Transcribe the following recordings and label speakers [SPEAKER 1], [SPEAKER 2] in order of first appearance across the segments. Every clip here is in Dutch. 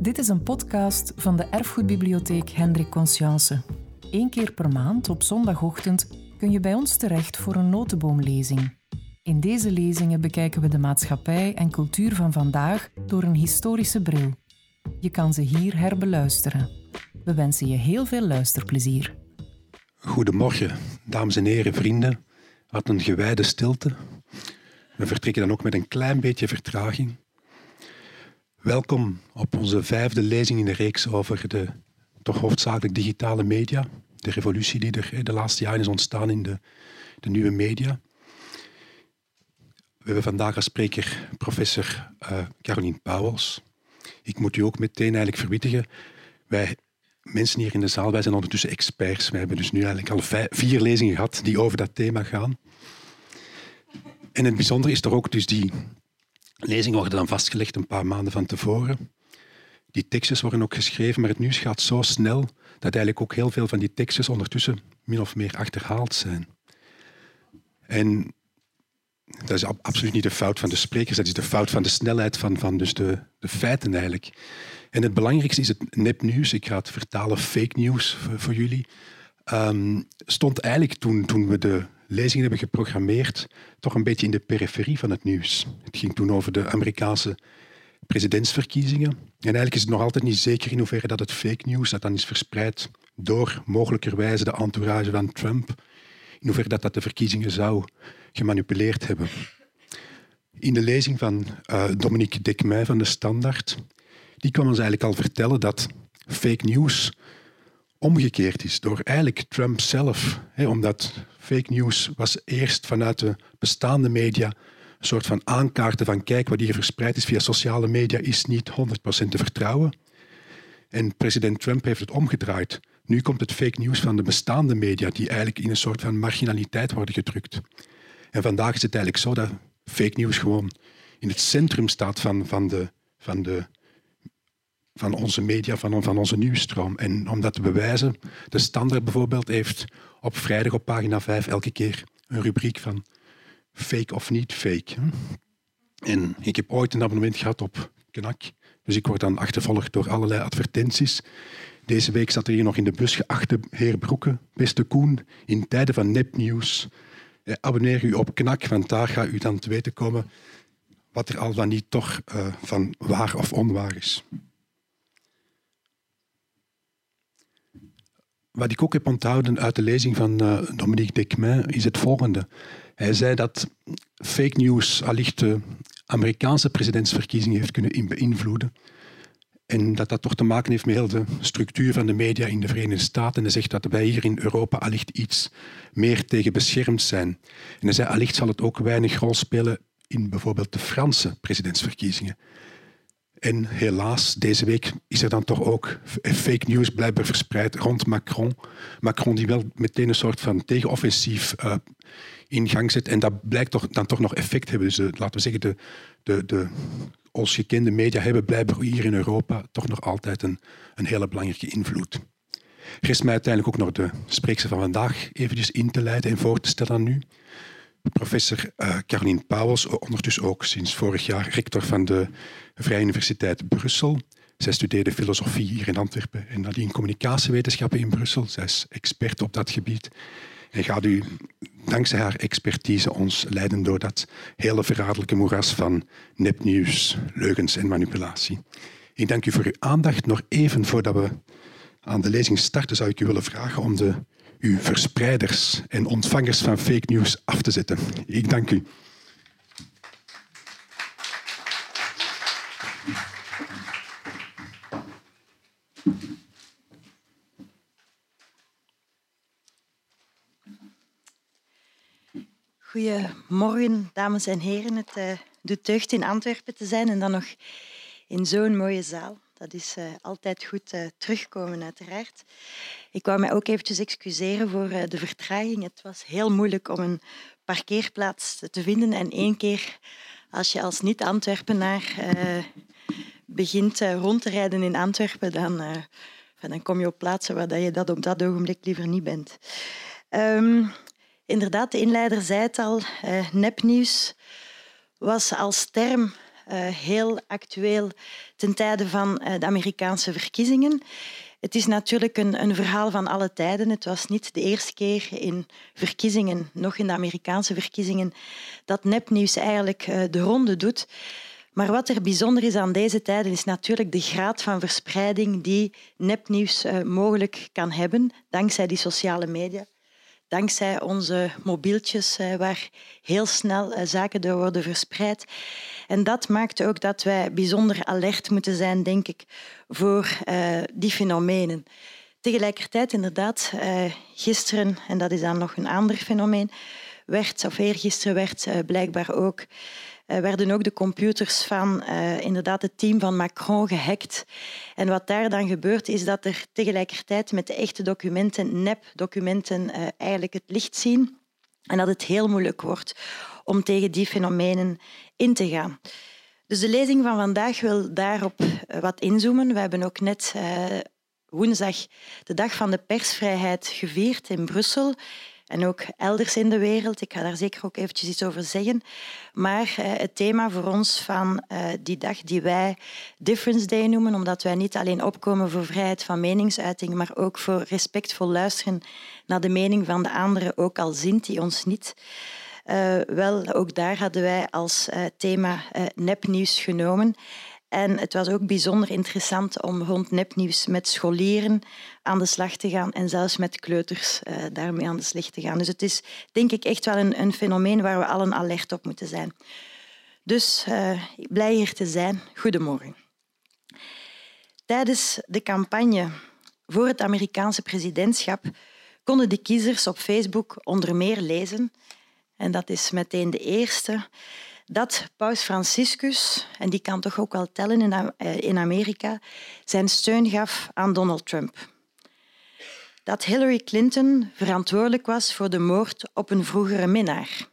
[SPEAKER 1] Dit is een podcast van de Erfgoedbibliotheek Hendrik Conscience. Eén keer per maand op zondagochtend kun je bij ons terecht voor een notenboomlezing. In deze lezingen bekijken we de maatschappij en cultuur van vandaag door een historische bril. Je kan ze hier herbeluisteren. We wensen je heel veel luisterplezier.
[SPEAKER 2] Goedemorgen, dames en heren, vrienden. Wat een gewijde stilte. We vertrekken dan ook met een klein beetje vertraging. Welkom op onze vijfde lezing in de reeks over de toch hoofdzakelijk digitale media. De revolutie die er de laatste jaren is ontstaan in de, de nieuwe media. We hebben vandaag als spreker professor uh, Caroline Pauwels. Ik moet u ook meteen eigenlijk verwittigen. Wij mensen hier in de zaal, wij zijn ondertussen experts. We hebben dus nu eigenlijk al vier lezingen gehad die over dat thema gaan. En het bijzondere is er ook dus die lezingen worden dan vastgelegd een paar maanden van tevoren. Die tekstjes worden ook geschreven, maar het nieuws gaat zo snel dat eigenlijk ook heel veel van die tekstjes ondertussen min of meer achterhaald zijn. En dat is absoluut niet de fout van de sprekers, dat is de fout van de snelheid van, van dus de, de feiten eigenlijk. En het belangrijkste is het nepnieuws. Ik ga het vertalen fake news voor, voor jullie. Um, stond eigenlijk toen, toen we de lezingen hebben geprogrammeerd, toch een beetje in de periferie van het nieuws. Het ging toen over de Amerikaanse presidentsverkiezingen. En eigenlijk is het nog altijd niet zeker in hoeverre dat het fake news dat dan is verspreid door mogelijkerwijze de entourage van Trump, in hoeverre dat dat de verkiezingen zou gemanipuleerd hebben. In de lezing van uh, Dominique Dekmey van de Standaard, die kwam ons eigenlijk al vertellen dat fake news omgekeerd is door eigenlijk Trump zelf. Hè, omdat fake news was eerst vanuit de bestaande media een soort van aankaarten van kijk, wat hier verspreid is via sociale media is niet 100% te vertrouwen. En president Trump heeft het omgedraaid. Nu komt het fake news van de bestaande media die eigenlijk in een soort van marginaliteit worden gedrukt. En vandaag is het eigenlijk zo dat fake news gewoon in het centrum staat van, van, de, van de van onze media, van, van onze nieuwsstroom. En om dat te bewijzen, de Standaard bijvoorbeeld heeft op vrijdag op pagina 5 elke keer een rubriek van fake of niet fake. En ik heb ooit een abonnement gehad op Knak, dus ik word dan achtervolgd door allerlei advertenties. Deze week zat er hier nog in de bus geachte heer Broeke, beste Koen, in tijden van nepnieuws. Eh, abonneer u op Knak, want daar gaat u dan te weten komen wat er al dan niet toch uh, van waar of onwaar is. Wat ik ook heb onthouden uit de lezing van uh, Dominique Decmin is het volgende. Hij zei dat fake news allicht de Amerikaanse presidentsverkiezingen heeft kunnen beïnvloeden. En dat dat toch te maken heeft met heel de structuur van de media in de Verenigde Staten. En hij zegt dat wij hier in Europa allicht iets meer tegen beschermd zijn. En hij zei allicht zal het ook weinig rol spelen in bijvoorbeeld de Franse presidentsverkiezingen. En helaas, deze week is er dan toch ook fake news blijkbaar verspreid rond Macron. Macron die wel meteen een soort van tegenoffensief uh, in gang zet. En dat blijkt toch, dan toch nog effect hebben. Dus uh, laten we zeggen, de, de, de ons gekende media hebben blijkbaar hier in Europa toch nog altijd een, een hele belangrijke invloed. Rest mij uiteindelijk ook nog de spreekster van vandaag eventjes in te leiden en voor te stellen aan u. Professor uh, Caroline Pauwels, ondertussen ook sinds vorig jaar rector van de Vrije Universiteit Brussel. Zij studeerde filosofie hier in Antwerpen en nadien communicatiewetenschappen in Brussel. Zij is expert op dat gebied en gaat u dankzij haar expertise ons leiden door dat hele verraderlijke moeras van nepnieuws, leugens en manipulatie. Ik dank u voor uw aandacht. Nog even voordat we aan de lezing starten, zou ik u willen vragen om de, uw verspreiders en ontvangers van fake news af te zetten. Ik dank u.
[SPEAKER 3] Goedemorgen, dames en heren. Het uh, doet deugd in Antwerpen te zijn en dan nog in zo'n mooie zaal. Dat is uh, altijd goed uh, terugkomen, uiteraard. Ik wou mij ook eventjes excuseren voor de vertraging. Het was heel moeilijk om een parkeerplaats te vinden. En één keer, als je als niet-Antwerpenaar begint rond te rijden in Antwerpen, dan, dan kom je op plaatsen waar je dat op dat ogenblik liever niet bent. Um, Inderdaad, de inleider zei het al, eh, nepnieuws was als term heel actueel ten tijde van de Amerikaanse verkiezingen. Het is natuurlijk een, een, verhaal van alle tijden. Het was niet de eerste keer in verkiezingen, nog in de Amerikaanse verkiezingen, dat nepnieuws eigenlijk de ronde doet. Maar wat er bijzonder is aan deze tijden is natuurlijk de graad van verspreiding die nepnieuws mogelijk kan hebben dankzij die sociale media dankzij onze mobieltjes, eh, waar heel snel eh, zaken door worden verspreid. En dat maakt ook dat wij bijzonder alert moeten zijn, denk ik, voor eh, die fenomenen. Tegelijkertijd, inderdaad, gisteren, en dat is dan nog een ander fenomeen, werd, of eergisteren werd blijkbaar ook werden ook de computers van uh, inderdaad het team van Macron gehackt. En wat daar dan gebeurt, is dat er tegelijkertijd met de echte documenten, nep-documenten, uh, eigenlijk het licht zien. En dat het heel moeilijk wordt om tegen die fenomenen in te gaan. Dus de lezing van vandaag wil daarop wat inzoomen. We hebben ook net woensdag de dag van de persvrijheid gevierd in Brussel en ook elders in de wereld. Ik ga daar zeker ook eventjes iets over zeggen. Maar eh, het thema voor ons van eh, die dag die wij Difference Day noemen, omdat wij niet alleen opkomen voor vrijheid van meningsuiting, maar ook voor respectvol luisteren naar de mening van de anderen, ook al zint die ons niet. Uh, wel, ook daar hadden wij als thema uh, nepnieuws genomen. En het was ook bijzonder interessant om rond nepnieuws met scholieren aan de slag te gaan en zelfs met kleuters uh, daarmee aan de slag te gaan. Dus het is denk ik echt wel een, een fenomeen waar we allen alert op moeten zijn. Dus uh, blij hier te zijn. Goedemorgen. Tijdens de campagne voor het Amerikaanse presidentschap konden de kiezers op Facebook onder meer lezen, en dat is meteen de eerste, dat Paus Franciscus, en die kan toch ook wel tellen in, eh, in Amerika, zijn steun gaf aan Donald Trump. Dat Hillary Clinton verantwoordelijk was voor de moord op een vroegere minnaar.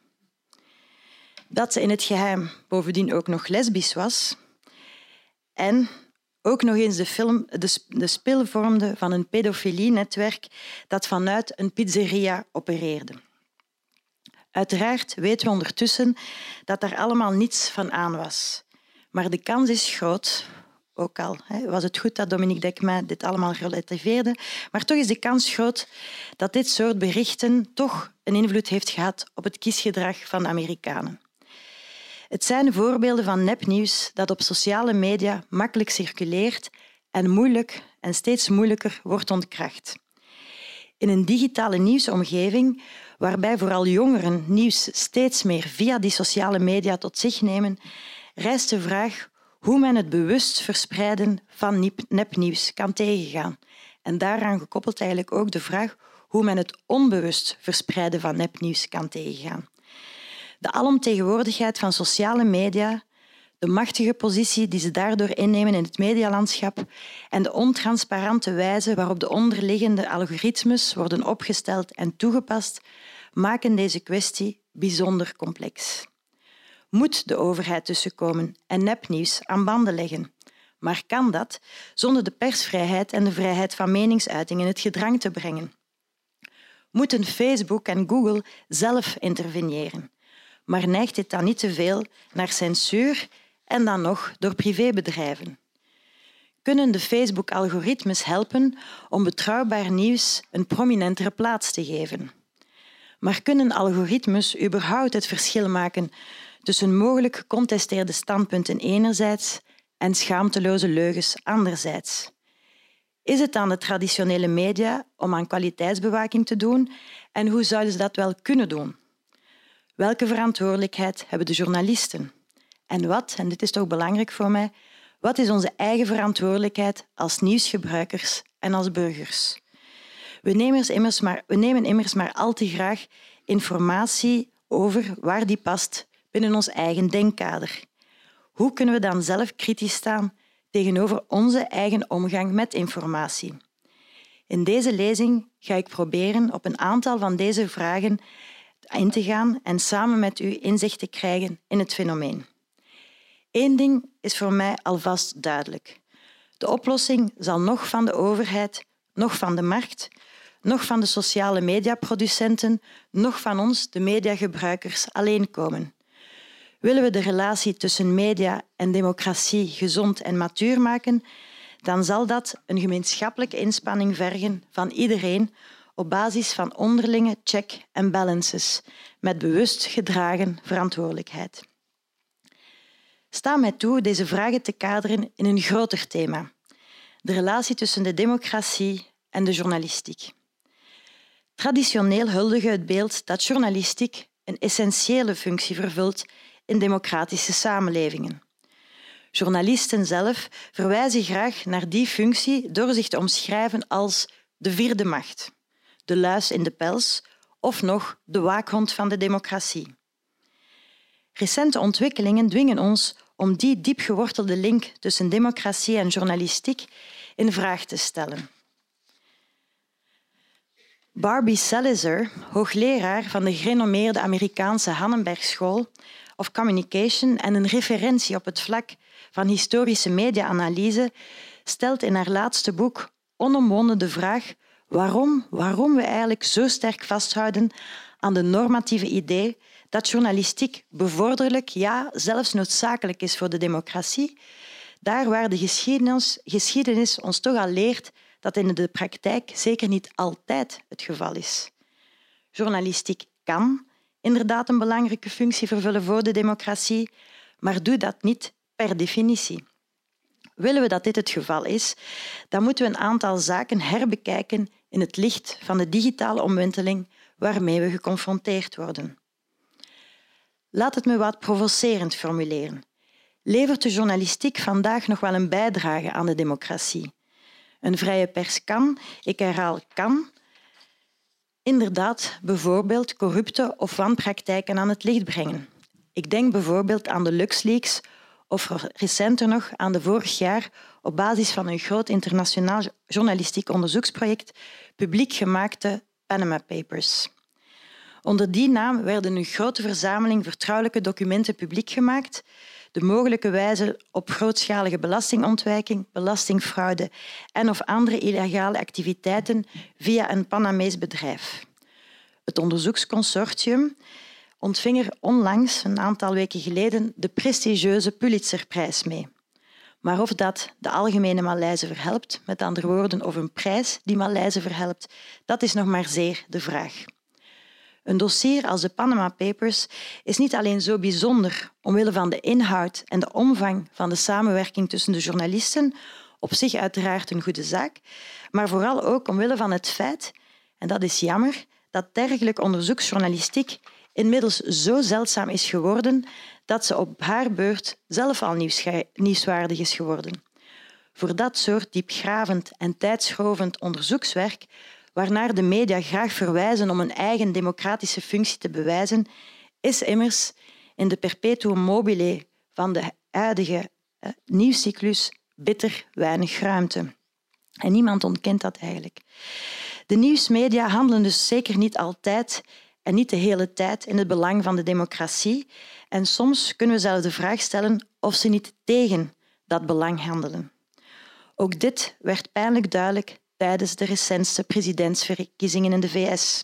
[SPEAKER 3] Dat ze in het geheim bovendien ook nog lesbisch was. En ook nog eens de, film, de, de spil vormde van een pedofilie-netwerk dat vanuit een pizzeria opereerde. Uiteraard weten we ondertussen dat daar allemaal niets van aan was. Maar de kans is groot, ook al was het goed dat Dominique Dekma dit allemaal relativeerde, maar toch is de kans groot dat dit soort berichten toch een invloed heeft gehad op het kiesgedrag van de Amerikanen. Het zijn voorbeelden van nepnieuws dat op sociale media makkelijk circuleert en moeilijk en steeds moeilijker wordt ontkracht. In een digitale nieuwsomgeving waarbij vooral jongeren nieuws steeds meer via die sociale media tot zich nemen, rijst de vraag hoe men het bewust verspreiden van nepnieuws kan tegengaan. En daaraan gekoppeld eigenlijk ook de vraag hoe men het onbewust verspreiden van nepnieuws kan tegengaan. De alomtegenwoordigheid van sociale media, de machtige positie die ze daardoor innemen in het medialandschap en de ontransparante wijze waarop de onderliggende algoritmes worden opgesteld en toegepast, maken deze kwestie bijzonder complex. Moet de overheid tussenkomen en nepnieuws aan banden leggen? Maar kan dat zonder de persvrijheid en de vrijheid van meningsuiting in het gedrang te brengen? Moeten Facebook en Google zelf interveneren? Maar neigt dit dan niet te veel naar censuur en dan nog door privébedrijven? Kunnen de Facebook-algoritmes helpen om betrouwbaar nieuws een prominentere plaats te geven? Maar kunnen algoritmes überhaupt het verschil maken tussen mogelijk gecontesteerde standpunten enerzijds en schaamteloze leugens anderzijds? Is het aan de traditionele media om aan kwaliteitsbewaking te doen en hoe zouden ze dat wel kunnen doen? Welke verantwoordelijkheid hebben de journalisten? En wat, en dit is toch belangrijk voor mij, wat is onze eigen verantwoordelijkheid als nieuwsgebruikers en als burgers? We nemen immers maar, we nemen immers maar al te graag informatie over waar die past binnen ons eigen denkkader. Hoe kunnen we dan zelf kritisch staan tegenover onze eigen omgang met informatie? In deze lezing ga ik proberen op een aantal van deze vragen in te gaan en samen met u inzicht te krijgen in het fenomeen. Eén ding is voor mij alvast duidelijk. De oplossing zal nog van de overheid, nog van de markt, nog van de sociale mediaproducenten, nog van ons, de mediagebruikers, alleen komen. Willen we de relatie tussen media en democratie gezond en matuur maken, dan zal dat een gemeenschappelijke inspanning vergen van iedereen op basis van onderlinge check en balances, met bewust gedragen verantwoordelijkheid. Sta mij toe deze vragen te kaderen in een groter thema: de relatie tussen de democratie en de journalistiek. Traditioneel huldigen het beeld dat journalistiek een essentiële functie vervult in democratische samenlevingen. Journalisten zelf verwijzen graag naar die functie door zich te omschrijven als de vierde macht, de luis in de pels of nog de waakhond van de democratie. Recente ontwikkelingen dwingen ons om die diep gewortelde link tussen democratie en journalistiek in vraag te stellen. Barbie Salazar, hoogleraar van de gerenommeerde Amerikaanse Hannenberg School of Communication en een referentie op het vlak van historische media-analyse, stelt in haar laatste boek onomwonden de vraag waarom, waarom we eigenlijk zo sterk vasthouden aan de normatieve idee dat journalistiek bevorderlijk, ja, zelfs noodzakelijk is voor de democratie, daar waar de geschiedenis, geschiedenis ons toch al leert dat in de praktijk zeker niet altijd het geval is. Journalistiek kan inderdaad een belangrijke functie vervullen voor de democratie, maar doet dat niet per definitie. Willen we dat dit het geval is, dan moeten we een aantal zaken herbekijken in het licht van de digitale omwenteling waarmee we geconfronteerd worden. Laat het me wat provocerend formuleren. Levert de journalistiek vandaag nog wel een bijdrage aan de democratie? Een vrije pers kan, ik herhaal kan, inderdaad bijvoorbeeld corrupte of wanpraktijken aan het licht brengen. Ik denk bijvoorbeeld aan de LuxLeaks of recenter nog aan de vorig jaar op basis van een groot internationaal journalistiek onderzoeksproject publiek gemaakte Panama Papers. Onder die naam werden een grote verzameling vertrouwelijke documenten publiek gemaakt, de mogelijke wijze op grootschalige belastingontwijking, belastingfraude en of andere illegale activiteiten via een Panamees bedrijf. Het onderzoeksconsortium ontving er onlangs, een aantal weken geleden, de prestigieuze Pulitzerprijs mee. Maar of dat de algemene Malaise verhelpt, met andere woorden, of een prijs die Malaise verhelpt, dat is nog maar zeer de vraag. Een dossier als de Panama Papers is niet alleen zo bijzonder omwille van de inhoud en de omvang van de samenwerking tussen de journalisten, op zich uiteraard een goede zaak, maar vooral ook omwille van het feit, en dat is jammer, dat dergelijke onderzoeksjournalistiek inmiddels zo zeldzaam is geworden dat ze op haar beurt zelf al nieuwswaardig is geworden. Voor dat soort diepgravend en tijdschrovend onderzoekswerk, waarnaar de media graag verwijzen om een eigen democratische functie te bewijzen, is immers in de perpetuum mobile van de huidige eh, nieuwscyclus bitter weinig ruimte. En niemand ontkent dat eigenlijk. De nieuwsmedia handelen dus zeker niet altijd en niet de hele tijd in het belang van de democratie. En soms kunnen we zelf de vraag stellen of ze niet tegen dat belang handelen. Ook dit werd pijnlijk duidelijk tijdens de recentste presidentsverkiezingen in de VS.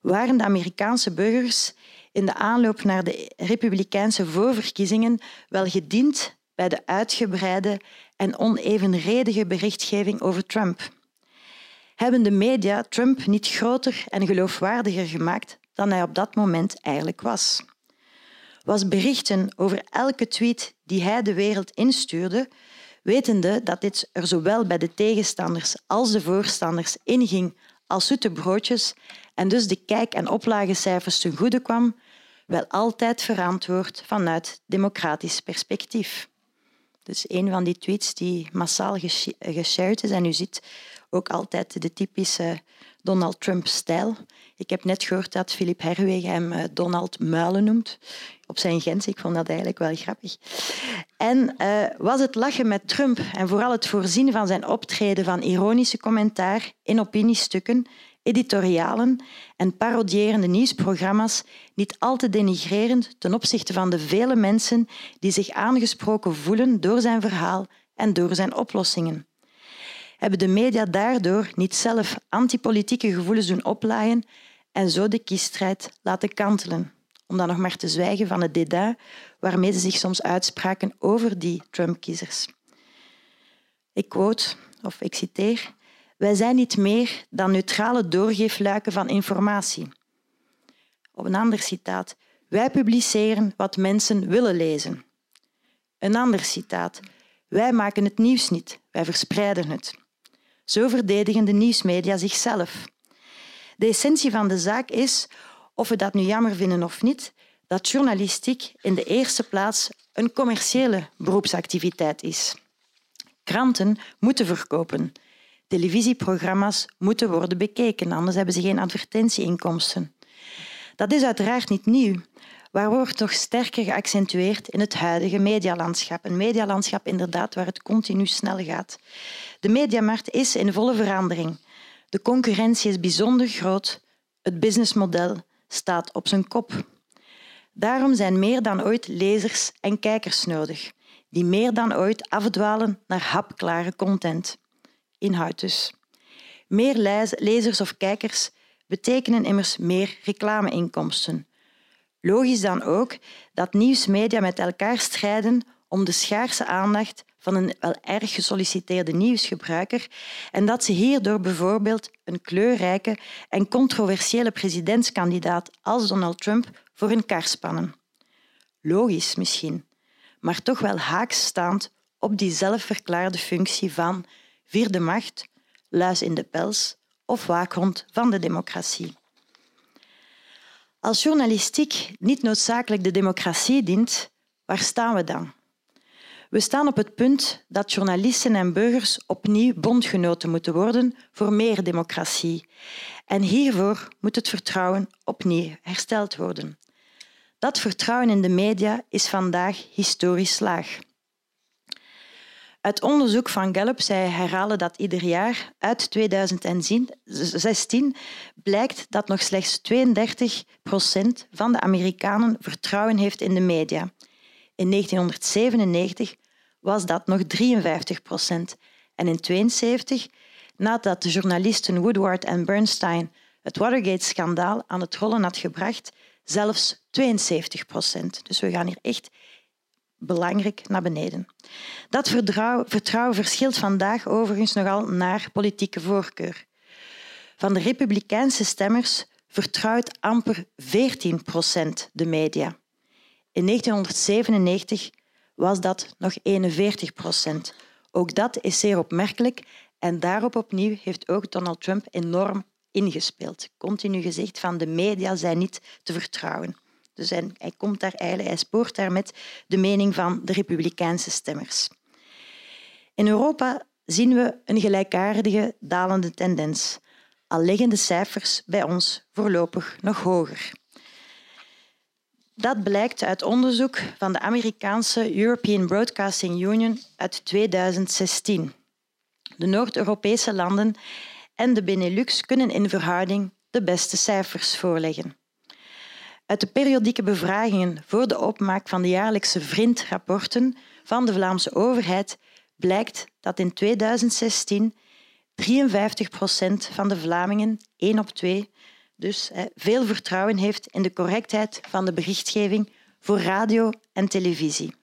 [SPEAKER 3] Waren de Amerikaanse burgers in de aanloop naar de republikeinse voorverkiezingen wel gediend bij de uitgebreide en onevenredige berichtgeving over Trump? hebben de media Trump niet groter en geloofwaardiger gemaakt dan hij op dat moment eigenlijk was. Was berichten over elke tweet die hij de wereld instuurde, wetende dat dit er zowel bij de tegenstanders als de voorstanders inging als zoete broodjes en dus de kijk- en oplagecijfers ten goede kwam, wel altijd verantwoord vanuit democratisch perspectief. Dus een van die tweets die massaal geshared is en u ziet ook altijd de typische Donald Trump-stijl. Ik heb net gehoord dat Philip Herwegen hem eh, Donald Muilen noemt. Op zijn Gens. Ik vond dat eigenlijk wel grappig. En uh, was het lachen met Trump en vooral het voorzien van zijn optreden van ironische commentaar in opiniestukken, editorialen en parodierende nieuwsprogramma's niet al te denigrerend ten opzichte van de vele mensen die zich aangesproken voelen door zijn verhaal en door zijn oplossingen hebben de media daardoor niet zelf antipolitieke gevoelens doen oplaaien en zo de kiesstrijd laten kantelen. Om dan nog maar te zwijgen van het dédain waarmee ze zich soms uitspraken over die Trump-kiezers. Ik quote, of ik citeer, wij zijn niet meer dan neutrale doorgeefluiken van informatie. Op een ander citaat, wij publiceren wat mensen willen lezen. Een ander citaat, wij maken het nieuws niet, wij verspreiden het. Zo verdedigen de nieuwsmedia zichzelf. De essentie van de zaak is, of we dat nu jammer vinden of niet, dat journalistiek in de eerste plaats een commerciële beroepsactiviteit is. Kranten moeten verkopen. Televisieprogramma's moeten worden bekeken, anders hebben ze geen advertentieinkomsten. Dat is uiteraard niet nieuw, maar wordt nog sterker geaccentueerd in het huidige medialandschap. Een medialandschap inderdaad waar het continu snel gaat. De mediamarkt is in volle verandering. De concurrentie is bijzonder groot. Het businessmodel staat op zijn kop. Daarom zijn meer dan ooit lezers en kijkers nodig, die meer dan ooit afdwalen naar hapklare content. Inhoud dus. Meer lezers of kijkers betekenen immers meer reclameinkomsten. Logisch dan ook dat nieuwsmedia met elkaar strijden om de schaarse aandacht van een wel erg gesolliciteerde nieuwsgebruiker en dat ze hierdoor bijvoorbeeld een kleurrijke en controversiële presidentskandidaat als Donald Trump voor hun kar spannen. Logisch misschien, maar toch wel haakstaand op die zelfverklaarde functie van vierde macht, luis in de pels of waakhond van de democratie. Als journalistiek niet noodzakelijk de democratie dient, waar staan we dan? We staan op het punt dat journalisten en burgers opnieuw bondgenoten moeten worden voor meer democratie. En hiervoor moet het vertrouwen opnieuw hersteld worden. Dat vertrouwen in de media is vandaag historisch laag. Uit onderzoek van Gallup, zij herhalen dat ieder jaar, uit 2016 blijkt dat nog slechts 32 procent van de Amerikanen vertrouwen heeft in de media. In 1997 was dat nog 53 procent. En in 1972, nadat de journalisten Woodward en Bernstein het Watergate-schandaal aan het rollen had gebracht, zelfs 72 procent. Dus we gaan hier echt belangrijk naar beneden. Dat vertrouwen, verschilt vandaag overigens nogal naar politieke voorkeur. Van de republikeinse stemmers vertrouwt amper 14 procent de media. In 1997 was dat nog 41 procent. Ook dat is zeer opmerkelijk en daarop opnieuw heeft ook Donald Trump enorm ingespeeld. Continu gezegd van de media zijn niet te vertrouwen. Dus hij, komt daar eigenlijk, hij spoort daar met de mening van de republikeinse stemmers. In Europa zien we een gelijkaardige dalende tendens, al liggen de cijfers bij ons voorlopig nog hoger. Dat blijkt uit onderzoek van de Amerikaanse European Broadcasting Union uit 2016. De Noord-Europese landen en de Benelux kunnen in verhouding de beste cijfers voorleggen. Uit de periodieke bevragingen voor de opmaak van de jaarlijkse VRIND-rapporten van de Vlaamse overheid blijkt dat in 2016 53 procent van de Vlamingen, één op twee, dus veel vertrouwen heeft in de correctheid van de berichtgeving voor radio en televisie.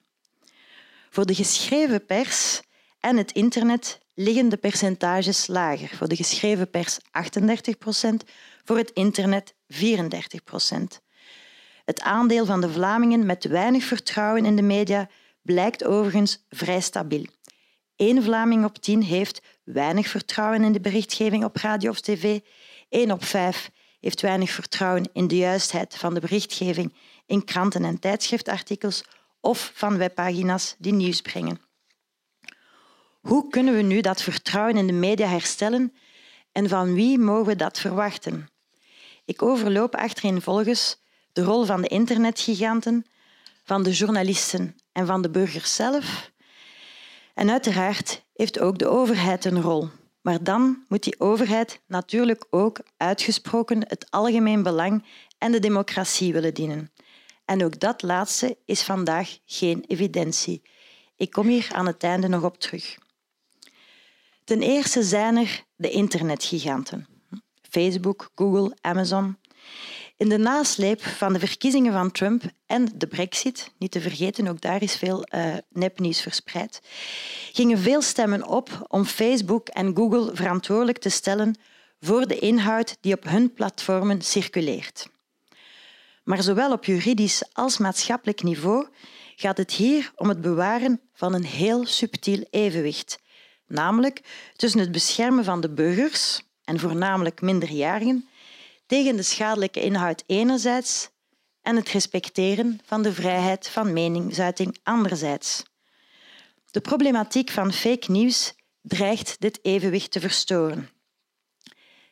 [SPEAKER 3] Voor de geschreven pers en het internet liggen de percentages lager. Voor de geschreven pers 38 procent, voor het internet 34 procent. Het aandeel van de Vlamingen met weinig vertrouwen in de media blijkt overigens vrij stabiel. Eén Vlaming op tien heeft weinig vertrouwen in de berichtgeving op radio of tv. Eén op vijf heeft weinig vertrouwen in de juistheid van de berichtgeving in kranten en tijdschriftartikels of van webpagina's die nieuws brengen. Hoe kunnen we nu dat vertrouwen in de media herstellen en van wie mogen we dat verwachten? Ik overloop achtereenvolgens de rol van de internetgiganten, van de journalisten en van de burgers zelf. En uiteraard heeft ook de overheid een rol. Maar dan moet die overheid natuurlijk ook uitgesproken het algemeen belang en de democratie willen dienen. En ook dat laatste is vandaag geen evidentie. Ik kom hier aan het einde nog op terug. Ten eerste zijn er de internetgiganten. Facebook, Google, Amazon. In de nasleep van de verkiezingen van Trump en de Brexit, niet te vergeten, ook daar is veel uh, nepnieuws verspreid, gingen veel stemmen op om Facebook en Google verantwoordelijk te stellen voor de inhoud die op hun platformen circuleert. Maar zowel op juridisch als maatschappelijk niveau gaat het hier om het bewaren van een heel subtiel evenwicht, namelijk tussen het beschermen van de burgers, en voornamelijk minderjarigen, tegen de schadelijke inhoud enerzijds en het respecteren van de vrijheid van meningsuiting anderzijds. De problematiek van fake nieuws dreigt dit evenwicht te verstoren.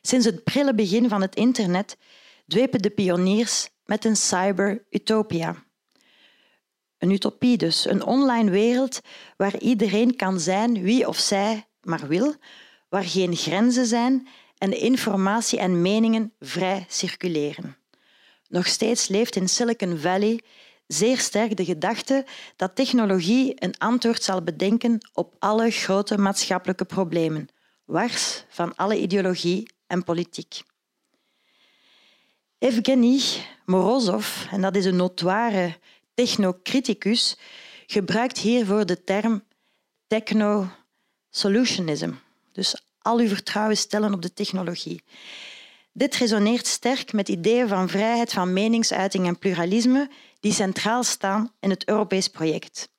[SPEAKER 3] Sinds het prille begin van het internet dwepen de pioniers met een cyber-utopia. Een utopie dus, een online wereld waar iedereen kan zijn wie of zij maar wil, waar geen grenzen zijn en de informatie en meningen vrij circuleren. Nog steeds leeft in Silicon Valley zeer sterk de gedachte dat technologie een antwoord zal bedenken op alle grote maatschappelijke problemen, wars van alle ideologie en politiek. Evgeny Morozov, en dat is een notoire technocriticus, gebruikt hiervoor de term techno-solutionism. Dus al uw vertrouwen stellen op de technologie. Dit resoneert sterk met ideeën van vrijheid van meningsuiting en pluralisme die centraal staan in het Europees project.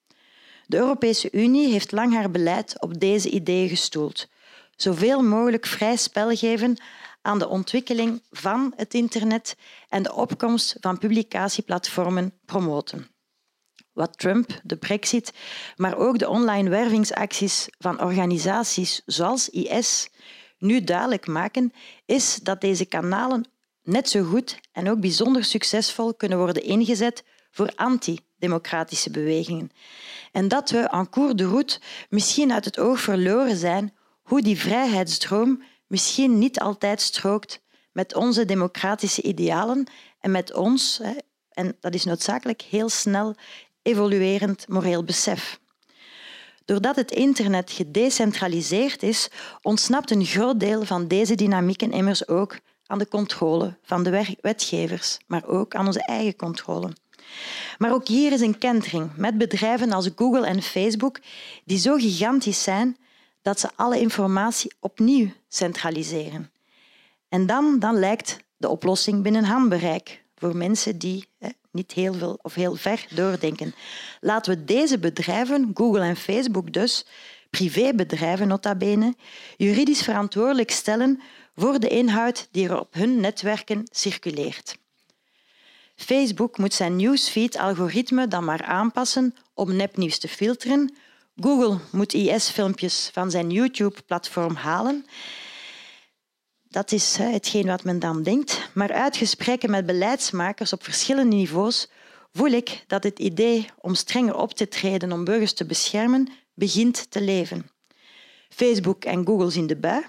[SPEAKER 3] De Europese Unie heeft lang haar beleid op deze ideeën gestoeld. Zoveel mogelijk vrij spel geven aan de ontwikkeling van het internet en de opkomst van publicatieplatformen promoten. Wat Trump, de Brexit, maar ook de online wervingsacties van organisaties zoals IS nu duidelijk maken, is dat deze kanalen net zo goed en ook bijzonder succesvol kunnen worden ingezet voor antidemocratische bewegingen. En dat we en cours de route misschien uit het oog verloren zijn hoe die vrijheidsdroom misschien niet altijd strookt met onze democratische idealen en met ons, en dat is noodzakelijk, heel snel evoluerend moreel besef. Doordat het internet gedecentraliseerd is, ontsnapt een groot deel van deze dynamieken immers ook aan de controle van de wetgevers, maar ook aan onze eigen controle. Maar ook hier is een kentering met bedrijven als Google en Facebook die zo gigantisch zijn dat ze alle informatie opnieuw centraliseren. En dan, dan lijkt de oplossing binnen handbereik voor mensen die niet heel veel of heel ver doordenken. Laten we deze bedrijven, Google en Facebook dus, privébedrijven nota bene, juridisch verantwoordelijk stellen voor de inhoud die er op hun netwerken circuleert. Facebook moet zijn newsfeed-algoritme dan maar aanpassen om nepnieuws te filteren. Google moet IS-filmpjes van zijn YouTube-platform halen dat is hetgeen wat men dan denkt. Maar uit gesprekken met beleidsmakers op verschillende niveaus voel ik dat het idee om strenger op te treden om burgers te beschermen begint te leven. Facebook en Google zien de bui,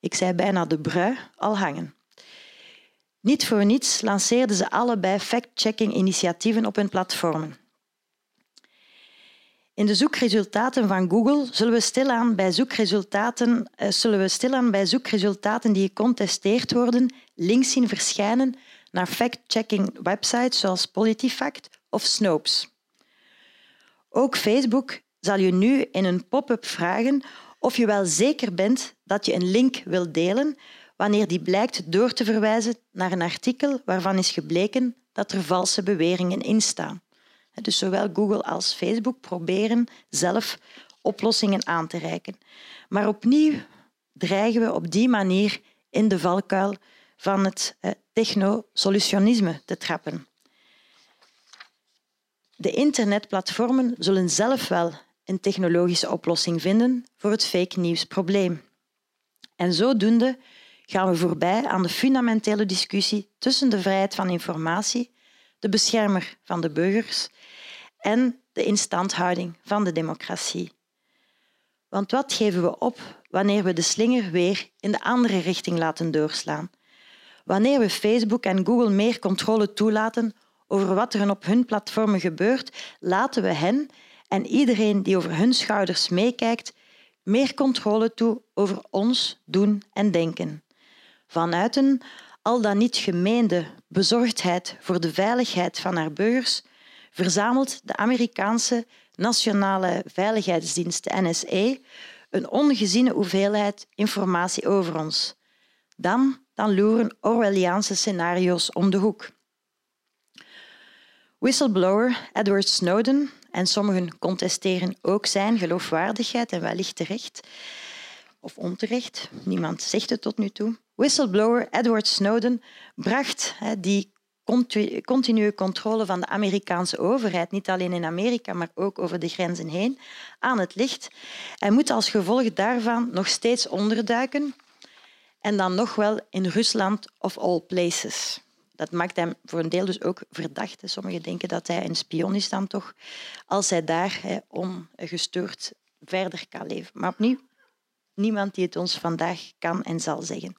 [SPEAKER 3] ik zei bijna de brui, al hangen. Niet voor niets lanceerden ze allebei fact-checking-initiatieven op hun platformen. In de zoekresultaten van Google zullen we stilaan bij zoekresultaten, uh, zullen we stilaan bij zoekresultaten die gecontesteerd worden links zien verschijnen naar fact-checking websites zoals PolitiFact of Snopes. Ook Facebook zal je nu in een pop-up vragen of je wel zeker bent dat je een link wilt delen wanneer die blijkt door te verwijzen naar een artikel waarvan is gebleken dat er valse beweringen in staan. Dus zowel Google als Facebook proberen zelf oplossingen aan te reiken. Maar opnieuw dreigen we op die manier in de valkuil van het technosolutionisme te trappen. De internetplatformen zullen zelf wel een technologische oplossing vinden voor het fake news probleem. En zodoende gaan we voorbij aan de fundamentele discussie tussen de vrijheid van informatie, de beschermer van de burgers en de instandhouding van de democratie. Want wat geven we op wanneer we de slinger weer in de andere richting laten doorslaan? Wanneer we Facebook en Google meer controle toelaten over wat er op hun platformen gebeurt, laten we hen en iedereen die over hun schouders meekijkt, meer controle toe over ons doen en denken. Vanuit een al dan niet gemeende bezorgdheid voor de veiligheid van haar burgers, verzamelt de Amerikaanse Nationale Veiligheidsdienst, NSA, een ongeziene hoeveelheid informatie over ons. Dan, dan loeren Orwelliaanse scenario's om de hoek. Whistleblower Edward Snowden, en sommigen contesteren ook zijn geloofwaardigheid en wellicht terecht, of onterecht, niemand zegt het tot nu toe. Whistleblower Edward Snowden bracht die continue controle van de Amerikaanse overheid, niet alleen in Amerika, maar ook over de grenzen heen, aan het licht. Hij moet als gevolg daarvan nog steeds onderduiken en dan nog wel in Rusland of all places. Dat maakt hem voor een deel dus ook verdacht. Sommigen denken dat hij een spion is dan toch, als hij daar ongestoord verder kan leven. Maar opnieuw, niemand die het ons vandaag kan en zal zeggen.